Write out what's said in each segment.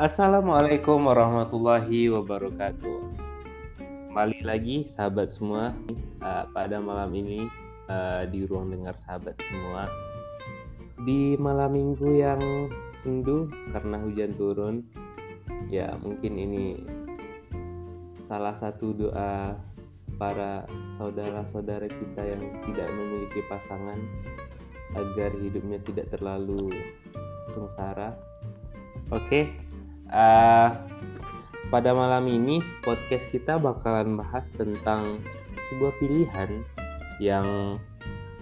Assalamualaikum warahmatullahi wabarakatuh. Kembali lagi sahabat semua uh, pada malam ini uh, di ruang dengar sahabat semua di malam minggu yang sendu karena hujan turun. Ya mungkin ini salah satu doa para saudara-saudara kita yang tidak memiliki pasangan agar hidupnya tidak terlalu sengsara. Oke, okay. Uh, pada malam ini podcast kita bakalan bahas tentang sebuah pilihan yang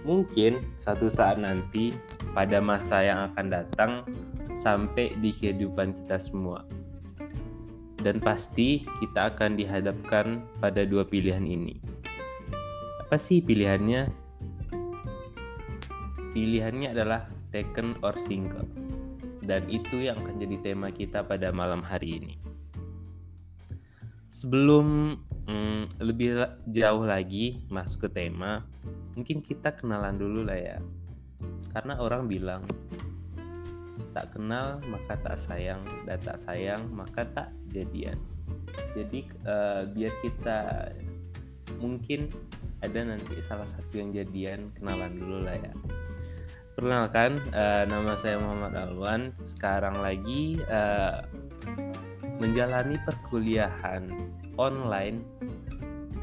mungkin satu saat nanti pada masa yang akan datang sampai di kehidupan kita semua. Dan pasti kita akan dihadapkan pada dua pilihan ini. Apa sih pilihannya? Pilihannya adalah taken or single. Dan itu yang akan jadi tema kita pada malam hari ini. Sebelum hmm, lebih jauh lagi masuk ke tema, mungkin kita kenalan dulu lah ya. Karena orang bilang tak kenal maka tak sayang, dan tak sayang maka tak jadian. Jadi uh, biar kita mungkin ada nanti salah satu yang jadian kenalan dulu lah ya. Perkenalkan, uh, nama saya Muhammad Alwan. Sekarang lagi uh, menjalani perkuliahan online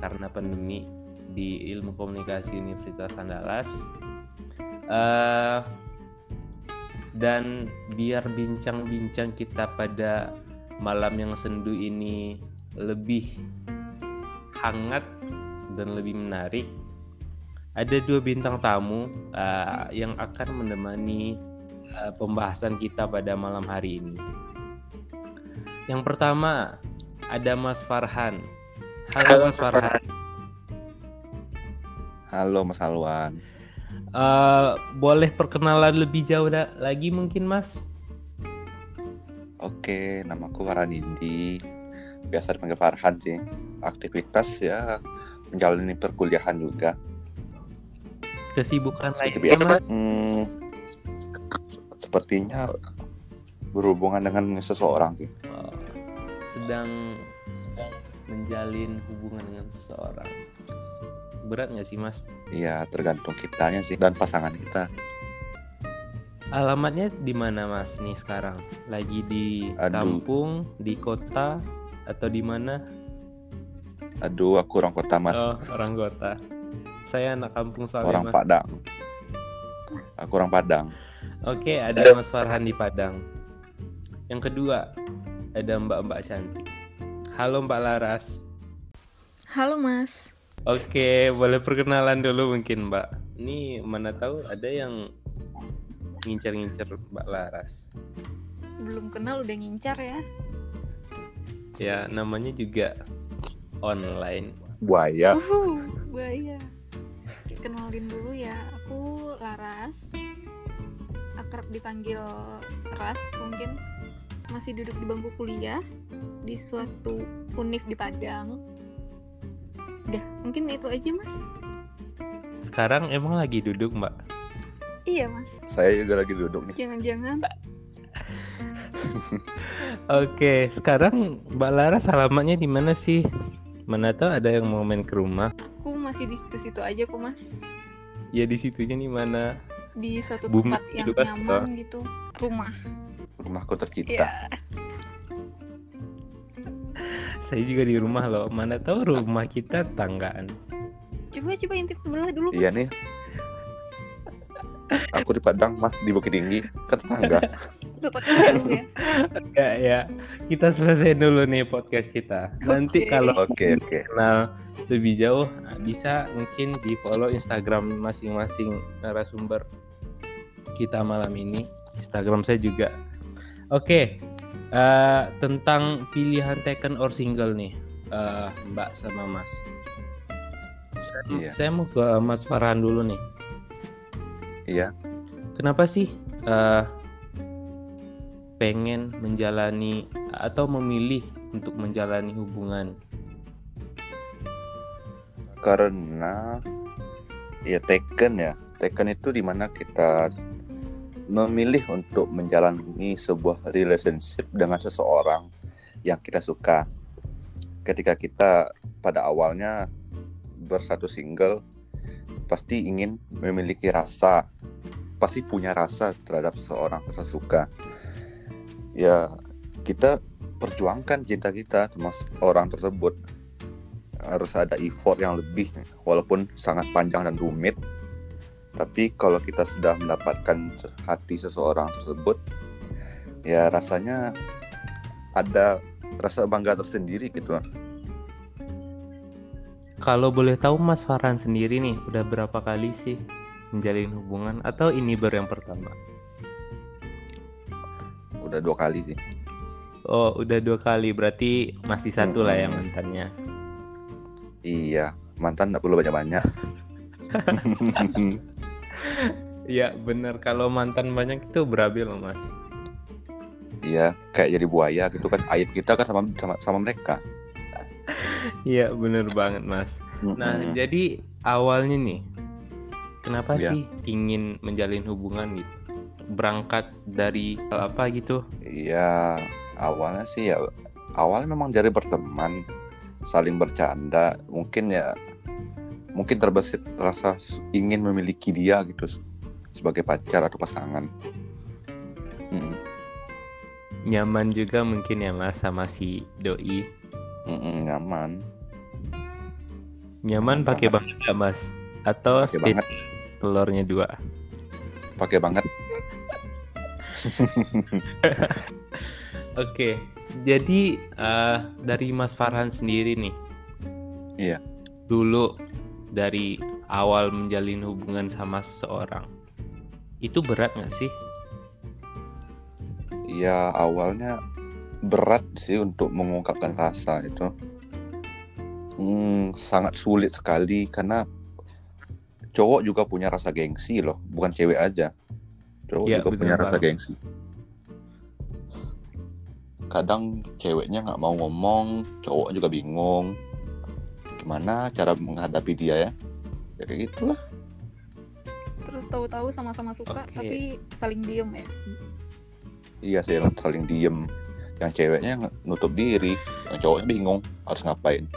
karena pandemi di Ilmu Komunikasi Universitas Andalas. Uh, dan biar bincang-bincang kita pada malam yang sendu ini lebih hangat dan lebih menarik, ada dua bintang tamu uh, yang akan menemani uh, pembahasan kita pada malam hari ini. Yang pertama ada Mas Farhan. Halo Mas Farhan. Halo Mas Alwan. Uh, boleh perkenalan lebih jauh lagi mungkin Mas? Oke, namaku Farhan Indi. Biasa dipanggil Farhan sih. Aktivitas ya menjalani perkuliahan juga. Kesibukan lain biasa. Hmm, sepertinya berhubungan dengan seseorang sih. Sedang menjalin hubungan dengan seseorang. Berat nggak sih mas? Iya tergantung kitanya sih dan pasangan kita. Alamatnya di mana mas nih sekarang? Lagi di Aduh. kampung, di kota, atau di mana? Aduh, aku orang kota mas. Oh, orang kota. Saya anak kampung soalnya Orang mas. Padang. Aku orang Padang. Oke, ada Mas Farhan di Padang. Yang kedua, ada Mbak-Mbak cantik. Halo Mbak Laras. Halo Mas. Oke, boleh perkenalan dulu mungkin Mbak. Ini mana tahu ada yang ngincar-ngincar Mbak Laras. Belum kenal udah ngincar ya? Ya, namanya juga online. Buaya. Uhuh, buaya. Kenalin dulu ya, aku Laras. Akrab dipanggil Ras mungkin. Masih duduk di bangku kuliah di suatu univ di Padang. Udah, mungkin itu aja mas. Sekarang emang lagi duduk mbak? Iya mas. Saya juga lagi duduk nih. Jangan-jangan. Oke, sekarang Mbak Laras alamatnya di mana sih? Mana tahu ada yang mau main ke rumah? Masih di situ-situ aja kok, Mas. Ya di situnya di mana? Di suatu Bumi, tempat yang gitu nyaman gitu. Rumah. Rumahku tercipta. Yeah. Saya juga di rumah loh. Mana tahu rumah kita tanggaan. Coba coba intip sebelah dulu, Mas. Iya nih. Aku di Padang, Mas di Bukit Tinggi, ke tetangga. ya. ya ya kita selesai dulu nih podcast kita nanti okay. kalau okay, okay. kenal lebih jauh bisa mungkin di follow Instagram masing-masing narasumber kita malam ini Instagram saya juga oke okay. uh, eh, tentang pilihan taken or single nih uh, Mbak sama Mas saya, iya. saya mau ke Mas Farhan dulu nih iya kenapa sih uh, pengen menjalani atau memilih untuk menjalani hubungan? Karena ya taken ya, taken itu di mana kita memilih untuk menjalani sebuah relationship dengan seseorang yang kita suka. Ketika kita pada awalnya bersatu single, pasti ingin memiliki rasa, pasti punya rasa terhadap seseorang kita suka. Ya, kita perjuangkan cinta kita sama orang tersebut. Harus ada effort yang lebih, walaupun sangat panjang dan rumit tapi kalau kita sudah mendapatkan hati seseorang tersebut, ya rasanya ada rasa bangga tersendiri gitu. Kalau boleh tahu Mas Farhan sendiri nih, udah berapa kali sih menjalin hubungan atau ini baru yang pertama? Udah dua kali sih. Oh, udah dua kali, berarti masih satu lah yang mantannya. Iya, mantan nggak perlu banyak-banyak. Iya, bener. Kalau mantan banyak itu berabil loh, Mas. Iya, kayak jadi buaya gitu kan. Aib kita kan sama sama, sama mereka. Iya, bener banget, Mas. Nah, Mm-mm. jadi awalnya nih, kenapa Iya. sih ingin menjalin hubungan gitu? Berangkat dari apa gitu? Iya, awalnya sih ya awalnya memang dari berteman, saling bercanda, mungkin ya mungkin terbesit rasa ingin memiliki dia gitu sebagai pacar atau pasangan. Mm, Nyaman juga mungkin ya, Mas, sama si doi. mm-mm, nyaman, Nyaman pakai banget. nggak, Mas? Atau stage banget. telurnya dua? pakai banget. Oke, jadi eh, dari Mas Farhan sendiri nih. Iya. Dulu dari awal menjalin hubungan sama seseorang, itu berat nggak sih? Ya awalnya berat sih untuk mengungkapkan rasa itu. Hmm, sangat sulit sekali karena cowok juga punya rasa gengsi loh, bukan cewek aja. Cowok Iya, juga punya rasa banget. gengsi. Kadang ceweknya nggak mau ngomong, cowok juga bingung. Gimana cara menghadapi dia ya? Ya kayak gitulah. Terus tahu-tahu sama-sama suka Oke. tapi saling diem ya. Iya sih saling diem. Yang ceweknya nutup diri, yang cowoknya bingung harus ngapain.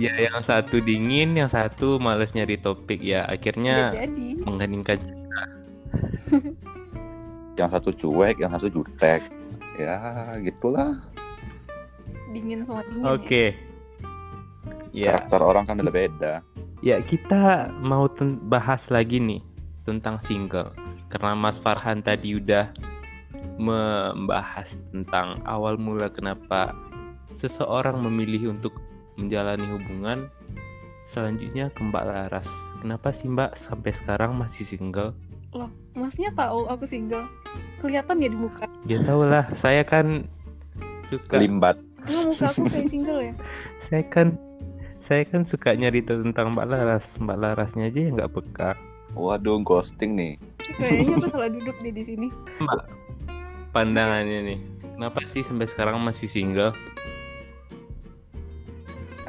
Ya, yang satu dingin, yang satu males nyari topik ya. Akhirnya jadi. mengheningkan. Yang satu cuek, yang satu jutek. Ya gitulah. Dingin sama dingin ya. Oke. Ya, Karakter orang kan beda-beda. ya kita mau ten- bahas lagi nih tentang single. Karena Mas Farhan tadi udah membahas tentang awal mula kenapa seseorang memilih untuk menjalani hubungan. Selanjutnya ke Mbak Laras. Kenapa sih Mbak sampai sekarang masih single? Loh, masnya tahu aku single. Kelihatan ya di muka. Ya tau lah, saya kan suka Limbat. Emang muka aku kayak single ya? saya kan saya kan suka nyari tentang Mbak Laras. Mbak Larasnya aja yang nggak peka. Waduh, ghosting nih. Kayaknya aku salah duduk deh di sini. Pandangannya nih. Kenapa sih sampai sekarang masih single?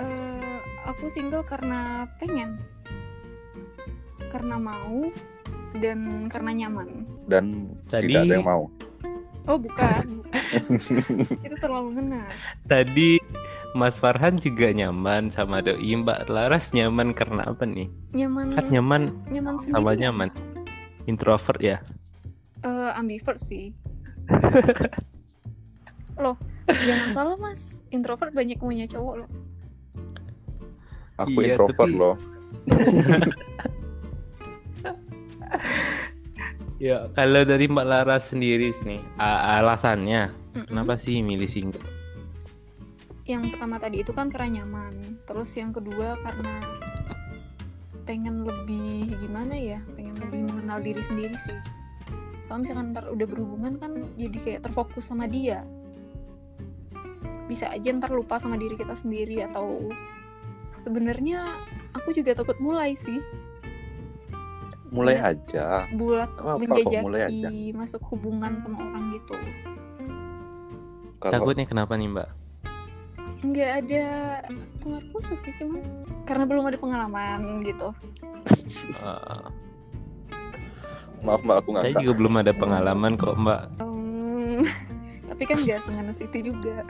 Eh, aku single karena pengen. Karena mau dan karena nyaman. Dan Tadi- tidak ada yang mau. Oh, bukan. Itu terlalu ngenas. Tadi Mas Farhan juga nyaman sama doi. Mbak Laras nyaman karena apa nih? Nyaman Kan nyaman nyaman sendiri. sama nyaman. Introvert ya. Eh, ambivert sih. Loh, jangan salah mas. Introvert banyak punya cowok loh. Aku Iya, introvert tapi- loh. Ya kalau dari Mbak Laras sendiri nih, alasannya Mm-mm. kenapa sih milih single? Yang pertama tadi itu kan karena nyaman. Terus yang kedua karena pengen lebih gimana ya? Pengen lebih mengenal diri sendiri sih. Soalnya misalkan ntar udah berhubungan kan jadi kayak terfokus sama dia. Bisa aja ntar lupa sama diri kita sendiri atau sebenarnya aku juga takut mulai sih. Mulai Iya. aja. buat Apa, kok mulai aja. menjajaki masuk hubungan sama orang gitu Kalau Takutnya kenapa nih Mbak? nggak ada pengaruh khusus sih cuman karena belum ada pengalaman gitu Eh, Maaf mbak aku Saya ngakak. juga belum ada pengalaman kok Mbak. Hmm, tapi kan gak sengaja itu juga.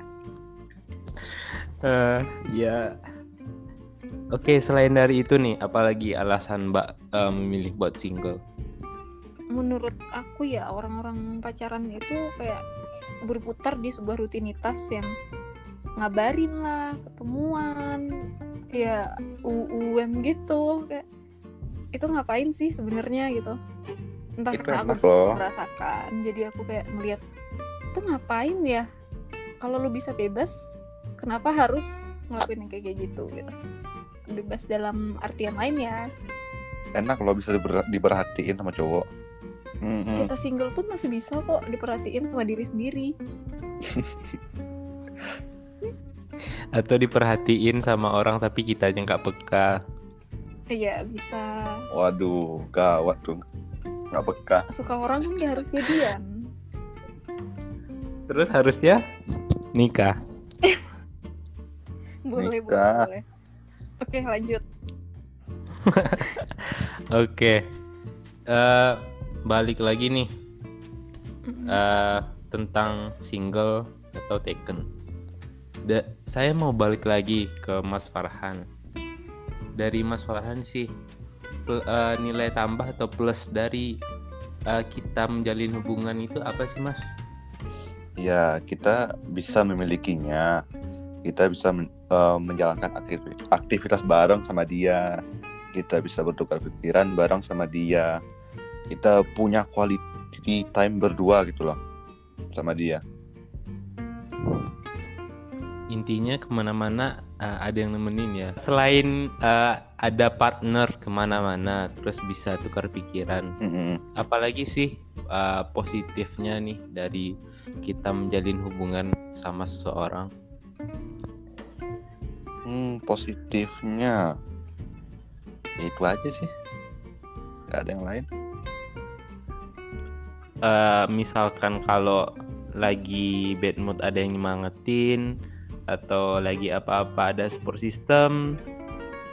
Eh, ya. Oke, selain dari itu nih, apalagi alasan Mbak eh, memilih buat single? Menurut aku ya orang-orang pacaran itu kayak berputar di sebuah rutinitas yang ngabarin lah, ketemuan, ya uuan gitu kayak itu ngapain sih sebenarnya gitu. Entah Itu karena aku loh. merasakan jadi aku kayak ngelihat itu ngapain ya kalau lu bisa bebas kenapa harus ngelakuin yang kayak kayak gitu gitu bebas dalam artian lain ya Enak loh bisa diber- diperhatiin sama cowok. Mm-mm. kita single pun masih bisa kok diperhatiin sama diri sendiri Atau diperhatiin sama orang tapi kita aja nggak peka. iya bisa Waduh, gawat tuh. Nggak peka. suka orang kan gak harus jadian Terus harusnya nikah. boleh boleh Nikah. boleh oke lanjut Oke. Eh, balik lagi nih eh, tentang single atau taken. Da- saya mau balik lagi ke Mas Farhan. Dari Mas Farhan sih eh, nilai tambah atau plus dari eh, kita menjalin hubungan itu apa sih Mas? Ya, kita bisa memilikinya. Kita bisa men- eh, menjalankan aktivitas, aktivitas bareng sama dia. Kita bisa bertukar pikiran bareng sama dia. Kita punya quality time berdua gitu loh sama dia. Intinya ke mana-mana eh, ada yang nemenin ya. Selain eh, ada partner ke mana-mana, terus bisa tukar pikiran. Mm-mm. apalagi sih uh, positifnya nih dari kita menjalin hubungan sama seseorang Hmm, positifnya ya itu aja sih. Gak ada yang lain. Eh, misalkan kalau lagi bad mood ada yang nyemangetin atau lagi apa-apa ada support system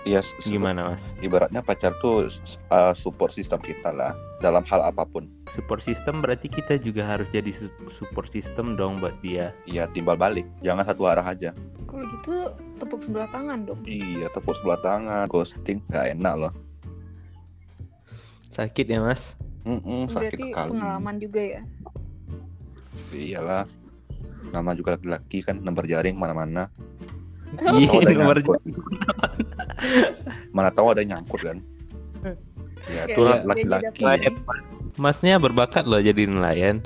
Iya, s- gimana mas ibaratnya pacar tuh uh, support system kita lah dalam hal apa pun. support system berarti kita juga harus jadi su- support system dong buat dia Iya, timbal balik. Jangan satu arah aja. kalau gitu tepuk sebelah tangan dong Iya, tepuk sebelah tangan, ghosting gak enak loh. sakit ya mas Mm-mm, sakit berarti sekali. pengalaman juga ya Iyalah. Nama juga laki-laki kan nomor jaring mana-mana. Iya, nomor nyangkut. Mana tahu ada yang nyangkut kan. Ya, Kayak itu lah dia laki-laki. jadi masnya berbakat loh jadi nelayan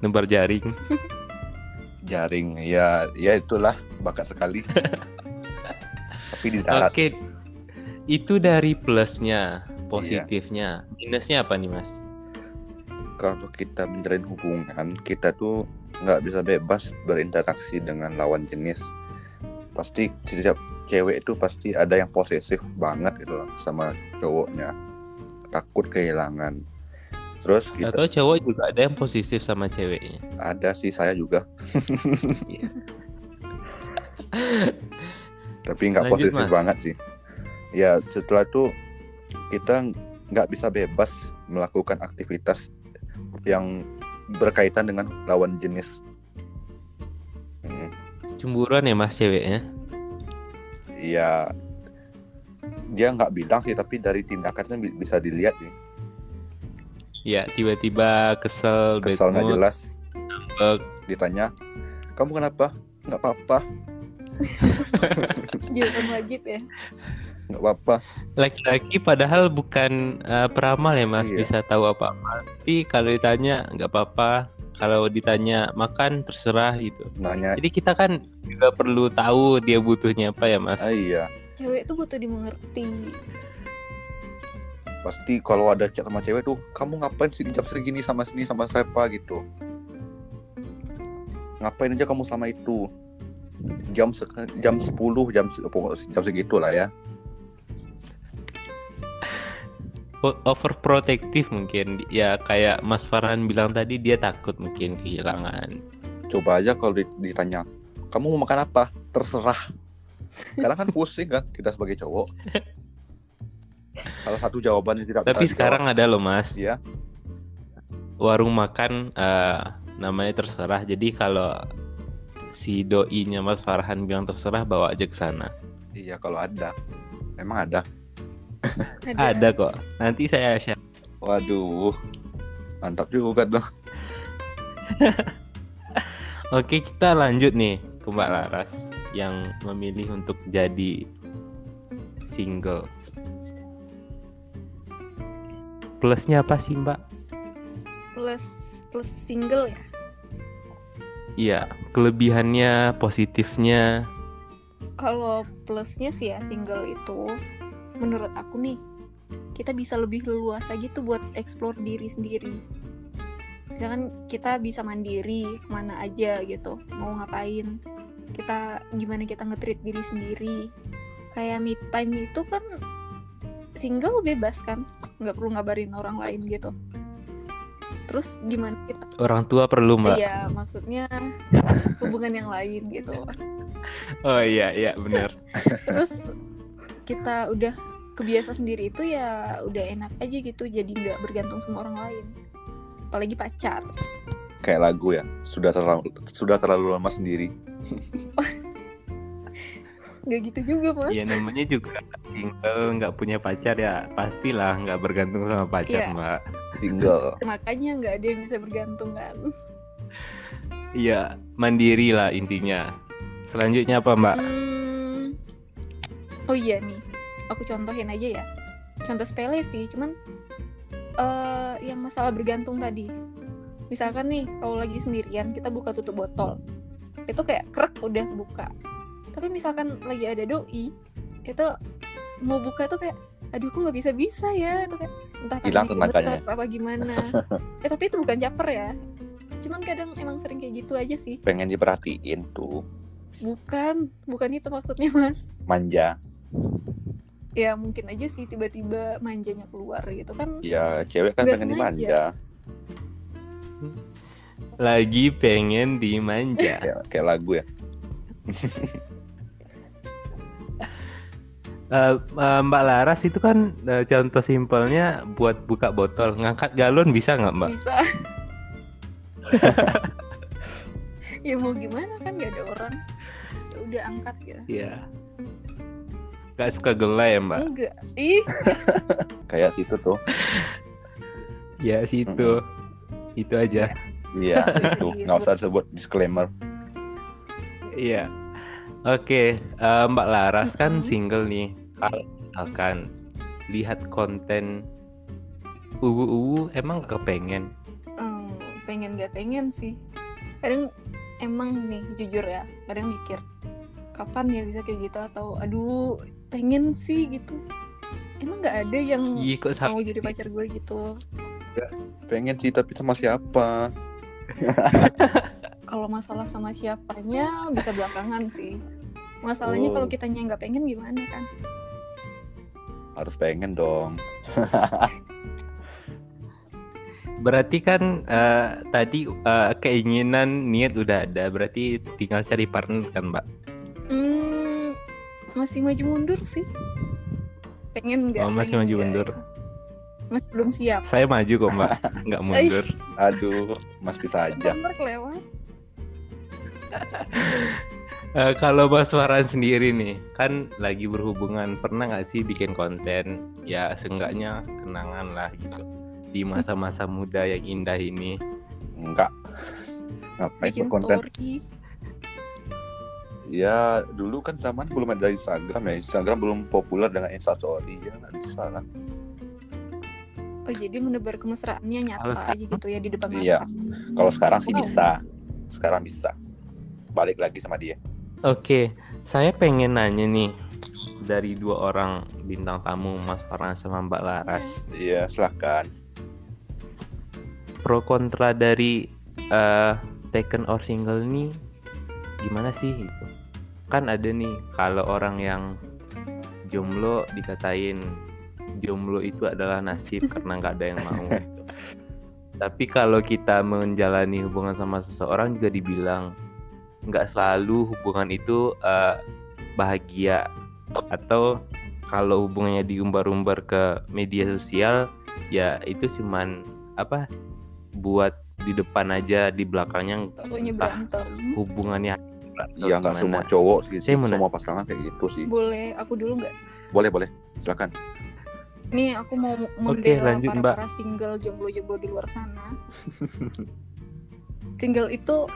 nebar jaring Jaring, ya, ya itulah bakat sekali. Tapi di darat Oke, itu dari plusnya, Iya. positifnya. Minusnya apa nih mas? kalau kita menjalin hubungan, kita tuh nggak bisa bebas berinteraksi dengan lawan jenis. Pasti setiap cewek itu pasti ada yang posesif banget gitu loh sama cowoknya. Takut kehilangan. Terus kita Atau cowok juga ada yang positif sama ceweknya? ada sih saya juga. Tapi nggak Mas. banget sih. Ya setelah itu kita nggak bisa bebas melakukan aktivitas yang berkaitan dengan lawan jenis. Hmm, Cemburuan ya mas ceweknya? ya dia nggak bilang sih tapi dari tindakannya bi- bisa dilihat sih Ya tiba-tiba kesel, kesel nggak jelas ngambek. ditanya kamu kenapa nggak apa-apa jawaban wajib ya nggak apa-apa Laki-laki padahal bukan eh, peramal ya mas, Iya. bisa tahu apa-apa. Tapi kalau ditanya nggak apa-apa, kalau ditanya makan terserah gitu. nanya Jadi kita kan juga perlu tahu dia butuhnya apa ya mas. ah, iya cewek tuh butuh dimengerti. Pasti kalau ada chat sama cewek tuh kamu ngapain sih jam segini sama sini sama siapa? gitu. Ngapain aja kamu selama itu? Jam se- jam 10 jam se- jam segitu lah ya. O- overprotective mungkin. Ya kayak Mas Farhan bilang tadi dia takut mungkin kehilangan. Coba aja kalau di- ditanya kamu mau makan apa? Terserah karena kan pusing kan kita sebagai cowok kalau satu jawabannya tidak tapi bisa sekarang ada loh Mas Iya. warung makan eh, namanya terserah. Jadi kalau si doinya Mas Farhan bilang terserah bawa aja ke sana. Iya kalau ada. Emang ada. Ada kok. Nanti saya share. Waduh. Mantap juga dong. Oke, kita lanjut nih ke Mbak Laras yang memilih untuk jadi single. Plusnya apa sih, Mbak? plus plus single ya Iya, kelebihannya, positifnya. kalau plusnya sih ya single itu menurut aku nih kita bisa lebih leluasa gitu buat explore diri sendiri misalkan kita bisa mandiri ke mana aja gitu mau ngapain kita gimana kita nge-treat diri sendiri kayak me time itu kan single bebas kan nggak perlu ngabarin orang lain gitu terus gimana kita Orang tua perlu, Mbak. Iya, maksudnya hubungan yang lain gitu. Oh iya, iya benar. Terus kita udah kebiasa sendiri itu ya udah enak aja gitu, jadi nggak bergantung sama orang lain. Apalagi pacar. Kayak lagu ya. Sudah terlalu sudah terlalu lama sendiri. Nggak gitu juga mas. Iya namanya juga single nggak punya pacar ya pastilah nggak bergantung sama pacar Iya. mbak. Single. Makanya nggak ada yang bisa bergantung kan. Iya mandiri lah intinya. Selanjutnya apa mbak? Hmm, oh iya nih, aku contohin aja ya. Contoh sepele sih, cuman eh yang masalah bergantung tadi. Misalkan nih, kalau lagi sendirian kita buka tutup botol, itu kayak krek udah buka. Tapi misalkan lagi ada doi, itu mau buka tuh kayak, aduh kok nggak bisa bisa ya, itu kayak entah Hilang tenaganya. apa gimana. eh tapi itu bukan caper ya. Cuman kadang emang sering kayak gitu aja sih. Pengen diperhatiin tuh. Bukan, bukan itu maksudnya mas. Manja. ya mungkin aja sih tiba-tiba manjanya keluar gitu kan Ya cewek kan pengen sengaja. dimanja. Lagi pengen dimanja. Kayak, kayak lagu ya. Eh, eh, mbak Laras itu kan eh, contoh simpelnya buat buka botol ngangkat galon bisa nggak mbak? bisa ya mau gimana kan gak ada orang ya udah angkat gitu Iya. Gak suka gelai ya mbak? enggak ih Kayak situ tuh. Ya situ. Itu aja. Iya, Bisa itu. Nggak usah sebut disclaimer. Iya. Oke, eh, Mbak Laras kan single nih. Kalau misalkan lihat konten uwu-uwu emang gak kepengen. Hmm, pengen gak pengen sih kadang emang nih jujur ya kadang mikir kapan ya bisa kayak gitu atau aduh pengen sih gitu emang nggak ada yang Ih, kok mau jadi pacar gue gitu Pengen sih tapi sama siapa? kalau masalah sama siapanya bisa belakangan sih masalahnya Oh. kalau kitanya nggak pengen gimana kan Harus pengen dong. Berarti kan eh, tadi eh, keinginan niat udah ada, berarti tinggal cari partner kan, Mbak? hmm, masih maju mundur sih pengen nggak Oh, masih pengen maju mundur. gitu. Masih belum siap Saya maju kok, Mbak. Nggak mundur. Aduh, Mas bisa aja. Bener kelewat Eh, kalau Mas Farhan sendiri nih, kan lagi berhubungan, pernah nggak sih bikin konten? Ya, seenggaknya kenangan lah gitu. Di masa-masa muda yang indah ini. Enggak. Ngapain bikin konten? story Ya dulu kan zaman belum ada Instagram ya. Instagram belum populer dengan Instastory ya nggak bisa lah. Oh jadi menebar kemesraannya Kalau nyata aja gitu ya di depan Iya. mata Kalau sekarang sih Wow. bisa. Sekarang bisa. Balik lagi sama dia. Oke, saya pengen nanya nih dari dua orang bintang tamu Mas Farhan sama Mbak Laras. Iya, silahkan. Pro kontra dari eh, taken or single nih gimana sih gitu? Kan ada nih kalau orang yang jomblo dikatain jomblo itu adalah nasib karena nggak ada yang mau. gitu. Tapi kalau kita menjalani hubungan sama seseorang juga dibilang nggak selalu hubungan itu eh, bahagia atau kalau hubungannya diumbar-umbar ke media sosial ya itu cuman apa buat di depan aja di belakangnya Takutnya Entah. berantem. hubungannya Iya nggak semua cowok sih, Saya semua pasangan kayak gitu sih. Boleh aku dulu nggak? Boleh boleh, silakan. Nih aku mau membela lanjut, para Mbak. para single jomblo-jomblo di luar sana. single itu,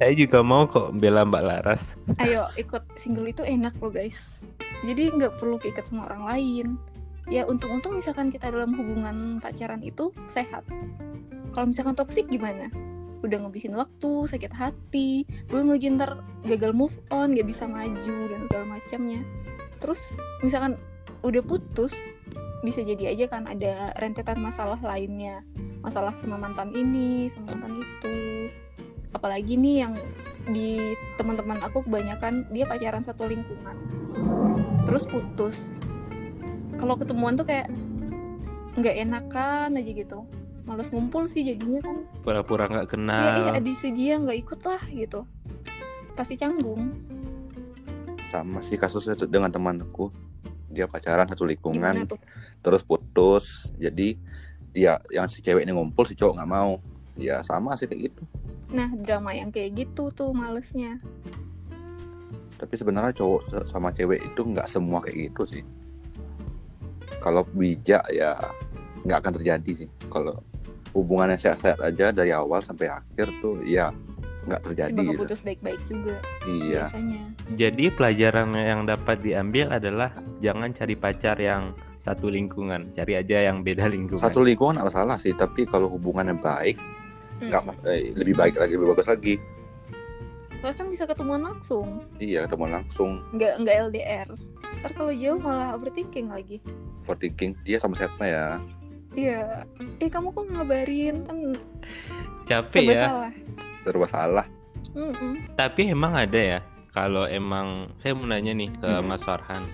saya juga mau kok bela Mbak Laras ayo ikut single itu enak loh guys. Jadi nggak perlu keikat sama orang lain. Ya untung-untung misalkan kita dalam hubungan pacaran itu sehat. Kalau misalkan toksik gimana? Udah ngabisin waktu, sakit hati, belum lagi ntar gagal move on, gak bisa maju dan segala macamnya. Terus misalkan udah putus, bisa jadi aja kan ada rentetan masalah lainnya. Masalah sama mantan ini sama mantan itu. Apalagi nih yang di teman-teman aku kebanyakan dia pacaran satu lingkungan. Terus putus. Kalau ketemuan tuh kayak nggak enakan aja gitu. Males ngumpul sih jadinya kan. Pura-pura nggak ya kenal eh adisi dia nggak ikut lah gitu. Pasti canggung. Sama sih kasusnya tuh dengan temanku. Dia pacaran satu lingkungan, terus putus. Jadi dia yang si cewek ini ngumpul, si cowok nggak mau. Ya sama sih kayak gitu. nah drama yang kayak gitu tuh malesnya Tapi sebenarnya cowok sama cewek itu nggak semua kayak gitu sih. Kalau bijak ya nggak akan terjadi sih. Kalau hubungannya sehat-sehat aja dari awal sampai akhir tuh ya nggak terjadi. bakal gitu. putus baik-baik juga Iya. biasanya jadi pelajaran yang dapat diambil adalah jangan cari pacar yang satu lingkungan cari aja yang beda lingkungan Satu lingkungan nggak masalah sih, tapi kalau hubungannya baik, nggak Hmm. eh, lebih baik lagi lebih bagus lagi. Soalnya kan bisa ketemuan langsung Iya ketemu langsung nggak nggak LDR ntar kalau jauh malah overthinking lagi overthinking dia sama siapa ya? iya eh kamu kok ngabarin kan capek ya salah Serba salah. Mm-mm. tapi emang ada ya kalau emang saya mau nanya nih ke Hmm. Mas Farhan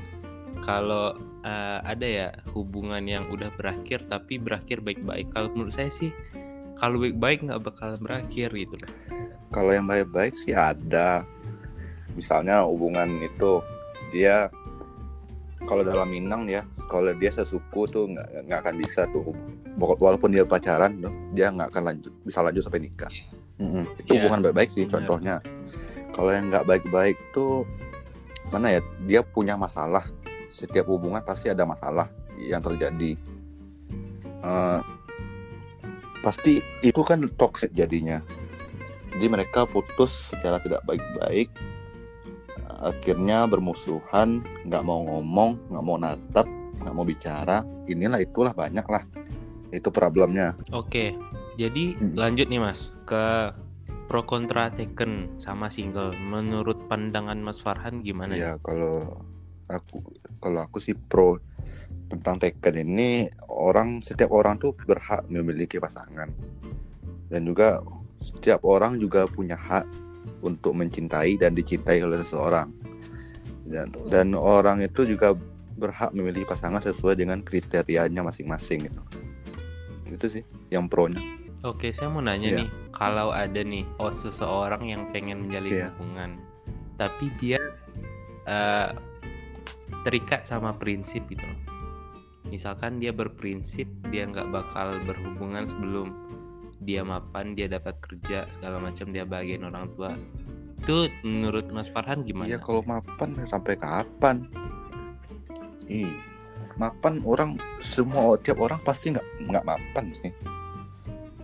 kalau eh, ada ya hubungan yang udah berakhir tapi berakhir baik-baik kalau menurut saya sih kalau baik-baik nggak bakal berakhir gitu. Kalau yang baik-baik sih ada. Misalnya hubungan itu dia kalau dalam Minang ya, kalau dia sesuku tuh nggak nggak akan bisa tuh. Pokok- Walaupun dia pacaran, dia nggak akan lanjut bisa lanjut sampai nikah. Mm-mm. Itu Iya, hubungan baik-baik sih contohnya. Kalau yang nggak baik-baik tuh mana ya? Dia punya masalah. Setiap hubungan pasti ada masalah yang terjadi. Eh, pasti itu kan toxic jadinya. Jadi mereka putus secara tidak baik-baik. Akhirnya bermusuhan, nggak mau ngomong, nggak mau natap, nggak mau bicara. Inilah itulah banyak lah. Itu problemnya. Oke, jadi Mm. lanjut nih Mas ke pro kontra Taken sama single. Menurut pandangan Mas Farhan gimana? Ya kalau aku kalau aku sih pro tentang Taken ini orang setiap orang tuh berhak memiliki pasangan dan juga setiap orang juga punya hak untuk mencintai dan dicintai oleh seseorang dan dan orang itu juga berhak memilih pasangan sesuai dengan kriterianya masing-masing gitu itu sih yang pro nya Oke, saya mau nanya Iya. nih, kalau ada nih oh seseorang yang pengen menjalin Iya. hubungan, tapi dia eh, terikat sama prinsip gitu loh. Misalkan dia berprinsip dia nggak bakal berhubungan sebelum dia mapan, dia dapat kerja segala macam, dia bagian orang tua. Itu menurut Mas Farhan gimana? Iya kalau mapan sampai kapan? Ih, mapan orang semua tiap orang pasti nggak nggak mapan sih.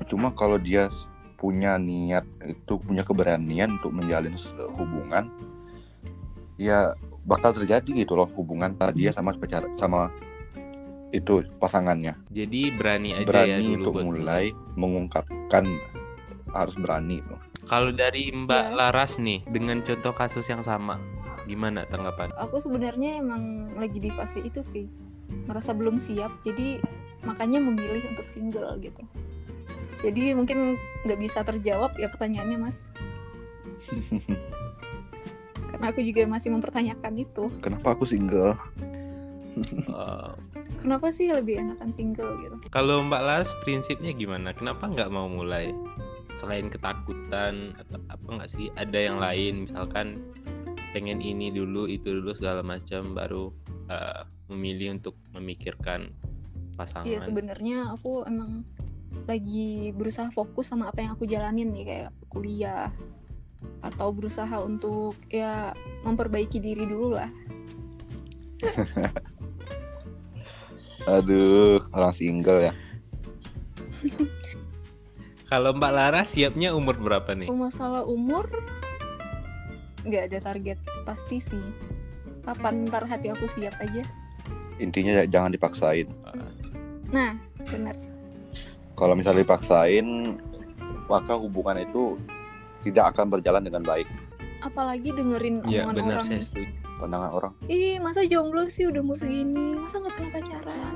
Cuma kalau dia punya niat itu punya keberanian untuk menjalin hubungan, ya bakal terjadi gitu loh hubungan antara dia sama pacar sama itu pasangannya. Jadi berani aja ya Berani dulu untuk mulai mengungkapkan harus berani tuh. Kalau dari Mbak Iya. Laras nih, dengan contoh kasus yang sama, gimana tanggapan? aku sebenarnya emang lagi di fase itu sih ngerasa belum siap jadi makanya memilih untuk single gitu jadi mungkin nggak bisa terjawab ya pertanyaannya mas karena aku juga masih mempertanyakan itu Kenapa aku single? Eh, kenapa sih lebih enakan single gitu Kalau Mbak Laras prinsipnya gimana? Kenapa nggak mau mulai? Selain ketakutan atau apa nggak sih? Ada yang lain misalkan pengen ini dulu itu dulu segala macam baru eh, memilih untuk memikirkan pasangan. Iya sebenarnya aku emang lagi berusaha fokus sama apa yang aku jalanin nih kayak kuliah atau berusaha untuk ya memperbaiki diri dulu lah Aduh, orang single ya. Kalau Mbak Lara siapnya umur berapa nih? Masalah umur nggak ada target pasti sih. Kapan ntar hati aku siap aja. Intinya ya, jangan dipaksain. Nah, benar. Kalau misalnya dipaksain, maka hubungan itu tidak akan berjalan dengan baik. Apalagi dengerin Iya omongan benar orang saya. Pandangan orang. Ih, masa jomblo sih udah mau segini? Masa nggak pernah pacaran?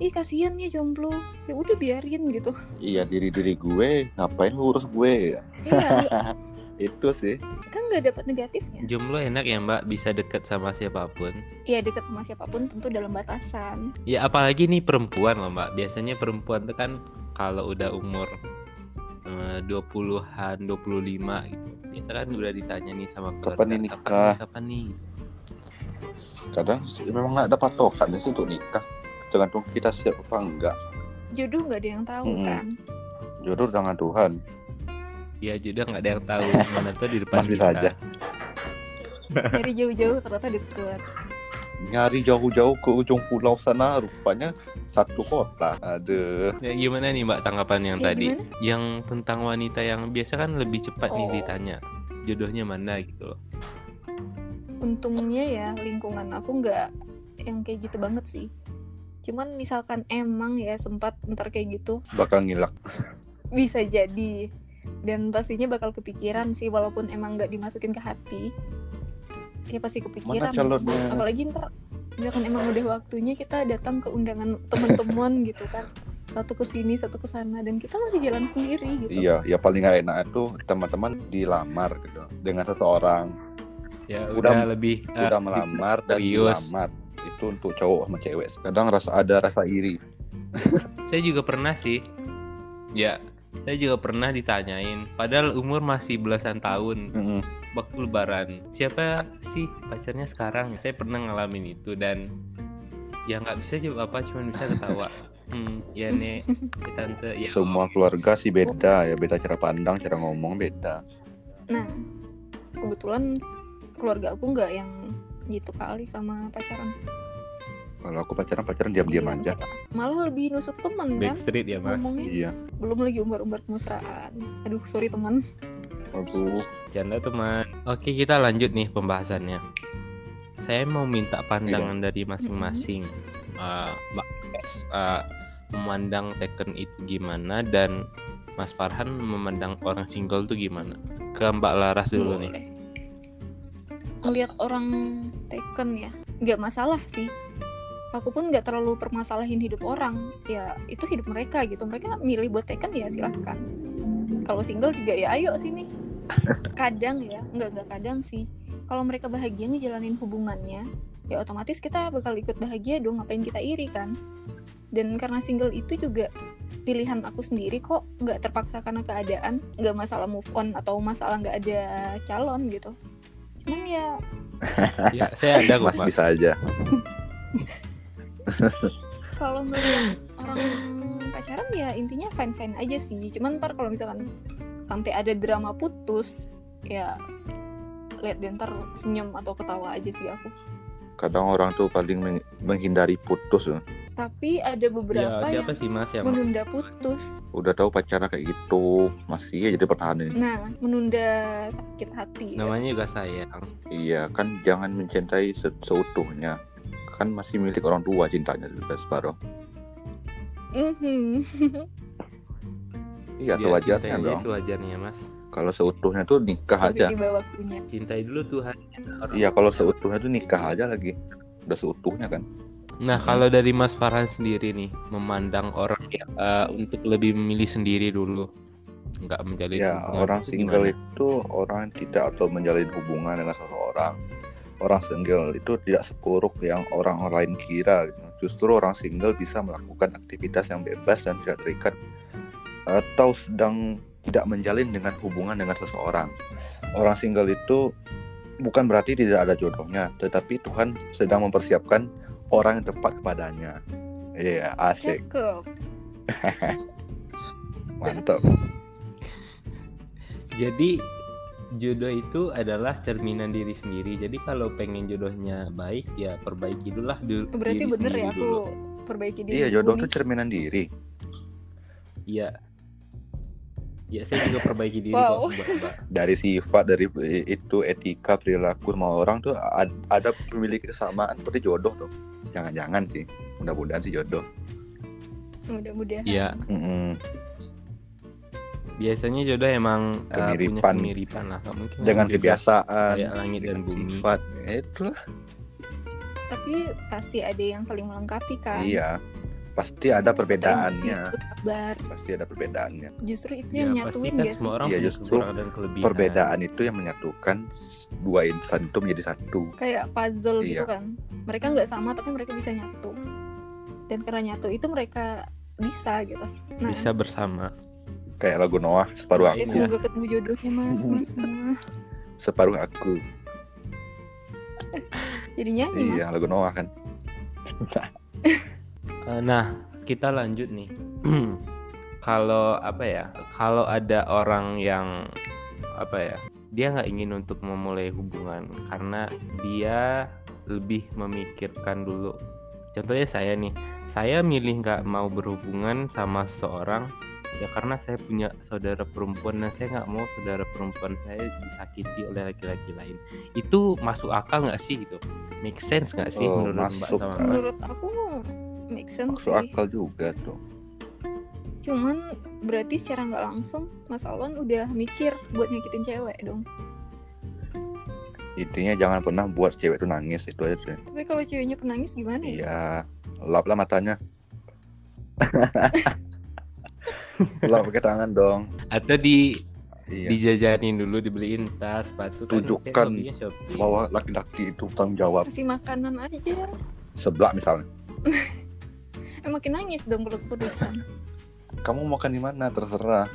Ih, kasihan ya jomblo. Ya udah biarin gitu. Iya diri diri gue, ngapain lu urus gue? Iya, itu sih. kan nggak dapat negatifnya. Jomblo enak ya Mbak, bisa deket sama siapa pun. Iya, deket sama siapa pun tentu dalam batasan. Ya apalagi nih perempuan loh Mbak. Biasanya perempuan tuh kan kalau udah umur eh, 20-an, 25 gitu. Biasa kan udah ditanya nih sama keluarga. Kapan nih nikah?" Kapan nih? Kadang sih memang nggak ada patokan sih untuk nikah. Tergantung kita siap apa enggak. Jodoh nggak ada yang tahu Mm-mm. kan. Jodoh dengan Tuhan. Ya jodoh nggak ada yang tahu mana tuh di depan Mas bisa kita. aja. Dari jauh-jauh ternyata deket. Nyari jauh-jauh ke ujung pulau sana rupanya satu kota. Aduh. Ya, gimana nih Mbak tanggapan yang Ya, tadi? gimana? Yang tentang wanita yang biasa kan lebih cepat nih Oh. ditanya. Jodohnya mana gitu loh. Untungnya ya lingkungan aku nggak yang kayak gitu banget sih. Cuman misalkan emang ya sempat ntar kayak gitu Bakal ngilak. bisa jadi dan pastinya bakal kepikiran sih walaupun emang nggak dimasukin ke hati ya pasti Mana kepikiran calonnya? apalagi ntar misalkan emang udah waktunya kita datang ke undangan teman-teman gitu kan satu ke sini satu ke sana dan kita masih jalan sendiri gitu Iya, ya paling gak enak itu teman-teman dilamar gitu dengan seseorang Ya Udah- udah, lebih eh, udah melamar dan serius. dilamar itu untuk cowok sama cewek. Kadang rasa ada rasa iri. saya juga pernah sih. Ya, saya juga pernah ditanyain. Padahal umur masih belasan tahun. Mm-mm. Waktu lebaran. Siapa sih pacarnya sekarang? Saya pernah ngalamin itu dan ya nggak bisa jawab apa, cuma bisa ketawa. Hmm, ya nek, ya tante, ya Semua keluarga sih beda ya, beda cara pandang, cara ngomong beda. nah kebetulan keluarga aku nggak yang gitu kali sama pacaran Kalau aku pacaran pacaran diam-diam Iya, aja. malah lebih nusuk temen kan Backstreet ya mas. ngomongnya Iya. belum lagi umbar-umbar kemesraan aduh sorry teman Aduh. Canda teman. Oke kita lanjut nih pembahasannya. Saya mau minta pandangan dari masing-masing. Eh, Mbak Kes, eh, memandang Tekken itu gimana dan Mas Farhan memandang orang single itu gimana? Ke Mbak Laras dulu nih. Boleh. ngelihat orang taken ya nggak masalah sih aku pun nggak terlalu permasalahin hidup orang. Ya itu hidup mereka gitu. Mereka milih buat taken ya silahkan. Kalau single juga ya ayo sini. Kadang ya. Nggak nggak kadang sih. Kalau mereka bahagia ngejalanin hubungannya ya otomatis kita bakal ikut bahagia dong ngapain kita iri kan? Dan karena single itu juga pilihan aku sendiri kok nggak terpaksa karena keadaan nggak masalah move on atau masalah nggak ada calon gitu. Cuman ya Ya, saya ada kok Mas Mas. bisa aja. kalau melihat orang pacaran ya intinya fine fine aja sih cuman ntar kalau misalkan sampai ada drama putus ya lihat deh ntar senyum atau ketawa aja sih aku Kadang orang tuh paling meng- menghindari putus. ya. tapi ada beberapa Ya, yang sih Mas yang menunda putus Udah tahu pacaran kayak gitu, masih aja dipertahanin. nah menunda sakit hati kan. namanya juga sayang. Iya, kan jangan mencintai se- seutuhnya. Kan masih milik orang tua cintanya juga separuh. Mhm. Iya, Ya, sewajarnya dong. Sewajarnya Mas. Kalau seutuhnya tuh nikah Sampai aja. tiba waktunya Cintai dulu Tuhan. Iya, kalau seutuhnya tuh nikah aja lagi. Udah seutuhnya kan. Nah, kalau dari Mas Farhan sendiri nih, memandang orang yang eh, untuk lebih memilih sendiri dulu, nggak menjalin Ya, hubungan orang itu single gimana? itu orang yang tidak atau menjalin hubungan dengan seseorang. Orang single itu tidak seburuk yang orang lain kira. gitu. Justru orang single bisa melakukan aktivitas yang bebas dan tidak terikat atau sedang tidak menjalin dengan hubungan dengan seseorang. Orang single itu bukan berarti tidak ada jodohnya, tetapi Tuhan sedang mempersiapkan orang yang tepat kepadanya. Iya, asik. cakep Mantap. Jadi jodoh itu adalah cerminan diri sendiri. Jadi kalau pengen jodohnya baik ya perbaiki dulu lah dulu. Berarti diri bener ya aku dulu. perbaiki diri. Iya, jodoh tuh cerminan diri. Iya. Ya saya juga perbaiki diri Wow. kok, Mbak. Mbak. Dari sifat, dari itu etika, perilaku sama orang tuh ad- ada memiliki kesamaan seperti jodoh tuh. Jangan-jangan sih. Mudah-mudahan sih jodoh. Mudah-mudahan. Iya, Mm-mm. Biasanya jodoh emang uh, punya Kemiripan. kemiripan lah. Mungkin Dengan kebiasaan, kayak langit dan dengan bumi. sifat. Ya, itulah. Tapi pasti ada yang saling melengkapi kan. Iya. Pasti ada perbedaannya. Kabar. Pasti ada perbedaannya. Justru itu Ya, yang pasti nyatuin kan gak semua orang Iya, punya justru kekurangan dan kelebihan. Perbedaan itu yang menyatukan dua insan itu menjadi satu. Kayak puzzle gitu Iya. kan. Mereka nggak sama tapi mereka bisa nyatu. Dan karena nyatu itu mereka bisa gitu. Nah, bisa bersama. Kayak lagu Noah, separuh ya Iya. aku, semoga ketemu jodohnya mas, mas semua. separuh aku. Jadi nyanyi mas. Iya, lagu Noah kan. Eh, Nah, kita lanjut nih. kalau apa ya? Kalau ada orang yang apa ya? Dia nggak ingin untuk memulai hubungan karena dia lebih memikirkan dulu. Contohnya saya nih, saya milih nggak mau berhubungan sama seseorang ya karena saya punya saudara perempuan dan saya nggak mau saudara perempuan saya disakiti oleh laki-laki lain. Itu masuk akal nggak sih gitu? Make sense nggak sih Oh, menurut Mbak masuk sama. Mbak? Menurut aku make sense Masuk sih. akal juga tuh. Cuman berarti secara nggak langsung Mas Alwan udah mikir buat nyakitin cewek dong. Intinya jangan pernah buat cewek itu nangis itu aja. deh. Tapi kalau ceweknya penangis gimana ya? Iya, lap lah matanya. lap pakai tangan dong. Atau di Iya. dijajanin dulu dibeliin tas sepatu kan Tunjukkan shopping. Bahwa laki-laki itu tanggung jawab Kasih makanan aja. sebelah misalnya. Eh makin nangis dong kalau keputusan. Kamu makan di mana terserah.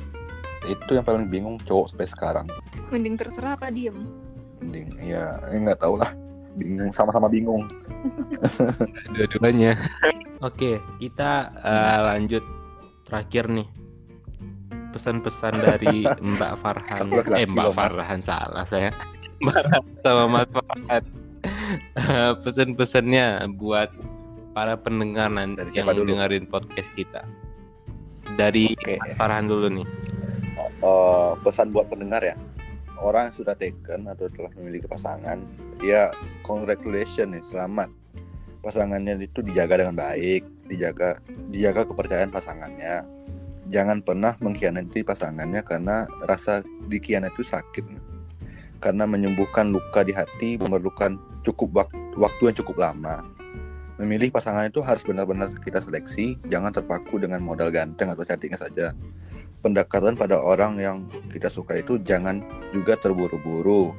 Itu yang paling bingung cowok sampai sekarang. Mending terserah apa diem. Mending ya eh, nggak tahu lah. Bingung sama-sama bingung. dua-duanya oke kita eh, lanjut terakhir nih pesan-pesan dari Mbak Farhan eh Mbak loh, Mas. Farhan salah saya Mbak sama Mas Farhan Eh, pesan-pesannya buat para pendengar nanti yang dulu? dengerin podcast kita dari Oke. Mas Farhan dulu nih Eh, pesan buat pendengar ya. Orang yang sudah taken atau telah memiliki pasangan, ya congratulations nih, selamat. Pasangannya itu dijaga dengan baik, dijaga dijaga kepercayaan pasangannya. Jangan pernah mengkhianati pasangannya karena rasa dikhianati itu sakit. Karena menyembuhkan luka di hati memerlukan cukup wak- waktu yang cukup lama. Memilih pasangan itu harus benar-benar kita seleksi, jangan terpaku dengan modal ganteng atau cantiknya saja pendekatan pada orang yang kita suka itu jangan juga terburu-buru.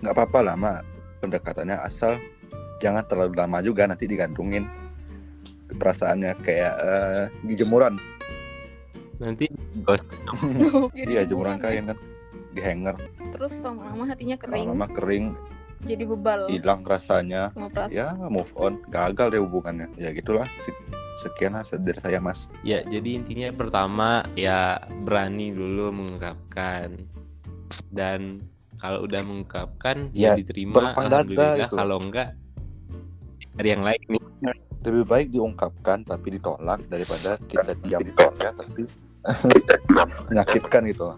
Nggak apa-apa lama pendekatannya asal jangan terlalu lama juga nanti digantungin perasaannya kayak eh, di. Nanti ghost Jadi Iya jemuran kain kan di hanger. Terus lama-lama hatinya kering, lama kering. Jadi bebal. Hilang rasanya. Ya move on. Gagal deh hubungannya. Ya gitulah. Se- sekian lah dari saya mas. Ya, jadi intinya pertama ya berani dulu mengungkapkan. Dan kalau udah mengungkapkan ya, Ya, diterima alhamdulillah. itu. kalau enggak dari yang lain. Nih. lebih baik diungkapkan tapi ditolak daripada kita diam ditolak. tapi menyakitkan gitu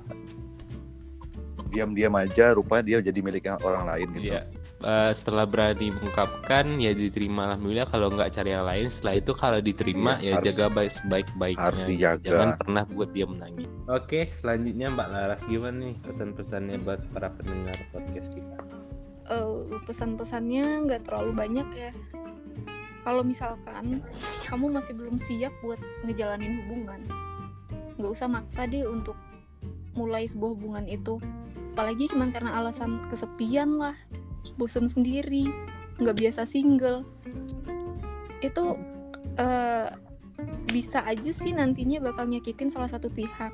diam-diam aja rupanya dia jadi miliknya orang lain gitu Iya. Eh, setelah berani mengungkapkan ya diterima alhamdulillah kalau enggak cari yang lain setelah itu kalau diterima Iya, ya harus- jaga baik sebaik-baiknya harus dijaga. jangan pernah buat dia menangis oke selanjutnya Mbak Laras gimana nih pesan-pesannya buat para pendengar podcast kita Eh, pesan-pesannya nggak terlalu banyak ya. Kalau misalkan kamu masih belum siap buat ngejalanin hubungan, nggak usah maksa deh untuk mulai sebuah hubungan itu. Apalagi cuman karena alasan kesepian lah, bosen sendiri, nggak biasa single. Itu eh, bisa aja sih nantinya bakal nyakitin salah satu pihak.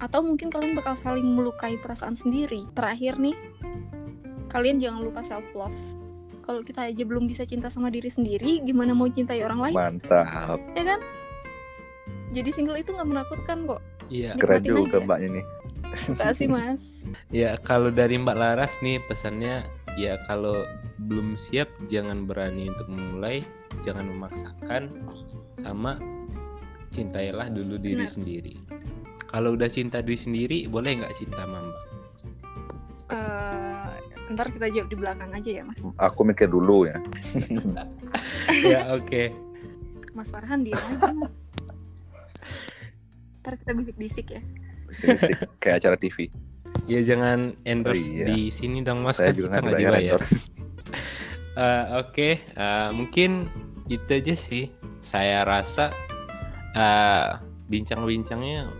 Atau mungkin kalian bakal saling melukai perasaan sendiri. Terakhir nih, kalian jangan lupa self love. Kalau kita aja belum bisa cinta sama diri sendiri, gimana mau cintai orang lain? mantap Ya kan? Jadi single itu nggak menakutkan kok Iya. Keren juga aja. mbaknya nih. kasih mas Ya kalau dari Mbak Laras nih pesannya ya kalau belum siap jangan berani untuk memulai, jangan memaksakan, sama cintailah dulu diri Benar. sendiri. Kalau udah cinta diri sendiri, boleh nggak cinta sama Mbak? Eh, ntar kita jawab di belakang aja ya mas Aku mikir dulu ya. ya oke. mas Farhan dia aja mas ntar kita bisik-bisik ya Bisik-bisik kayak acara TV. Ya jangan endorse Oh, iya. di sini dong Mas. Saya kan juga nggak nggak dibayar dibayar. endorse. Eh, Oke, eh, mungkin itu aja sih. Saya rasa eh, bincang-bincangnya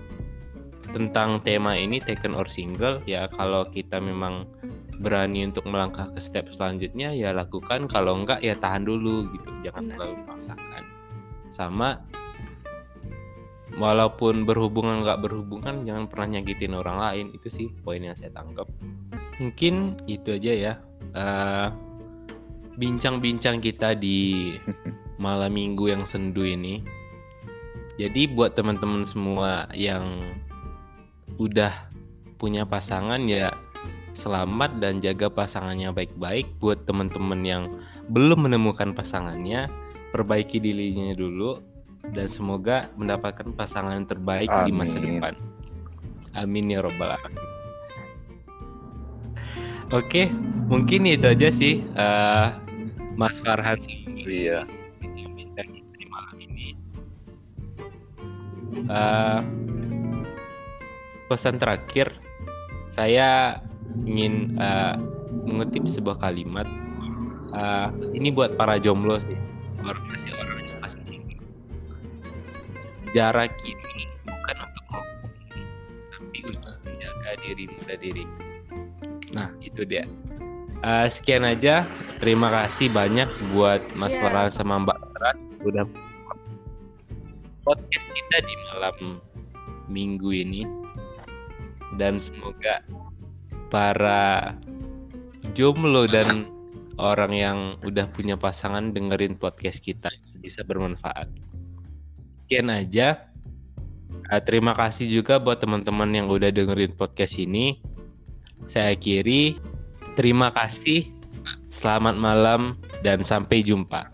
tentang tema ini taken or single ya kalau kita memang berani untuk melangkah ke step selanjutnya ya lakukan kalau enggak ya tahan dulu gitu jangan Benar. terlalu memaksakan sama walaupun berhubungan nggak berhubungan jangan pernah nyakitin orang lain. Itu sih poin yang saya tangkap. Mungkin itu aja ya Eh, bincang-bincang kita di malam minggu yang sendu ini. Jadi buat teman-teman semua yang udah punya pasangan ya selamat dan jaga pasangannya baik-baik. Buat teman-teman yang belum menemukan pasangannya perbaiki dirinya dulu dan semoga mendapatkan pasangan yang terbaik di masa Amin. depan amin ya robbal alamin oke mungkin itu aja sih eh, Mas Farhan sama Iya. di malam ini. Eh, pesan terakhir, saya ingin eh, mengutip sebuah kalimat. Eh, ini buat para jomblo sih, baru masih. Jarak ini bukan untuk menghubungi, tapi untuk menjaga dirimu dan diriku. Nah, itu dia. Eh, sekian aja. Terima kasih banyak buat Mas Iya. Farhan sama Mbak Laras udah podcast kita di malam minggu ini. Dan semoga para jomblo dan orang yang udah punya pasangan dengerin podcast kita bisa bermanfaat. Sekian aja. Eh, terima kasih juga buat teman-teman yang udah dengerin podcast ini. Saya akhiri. Terima kasih. Selamat malam dan sampai jumpa.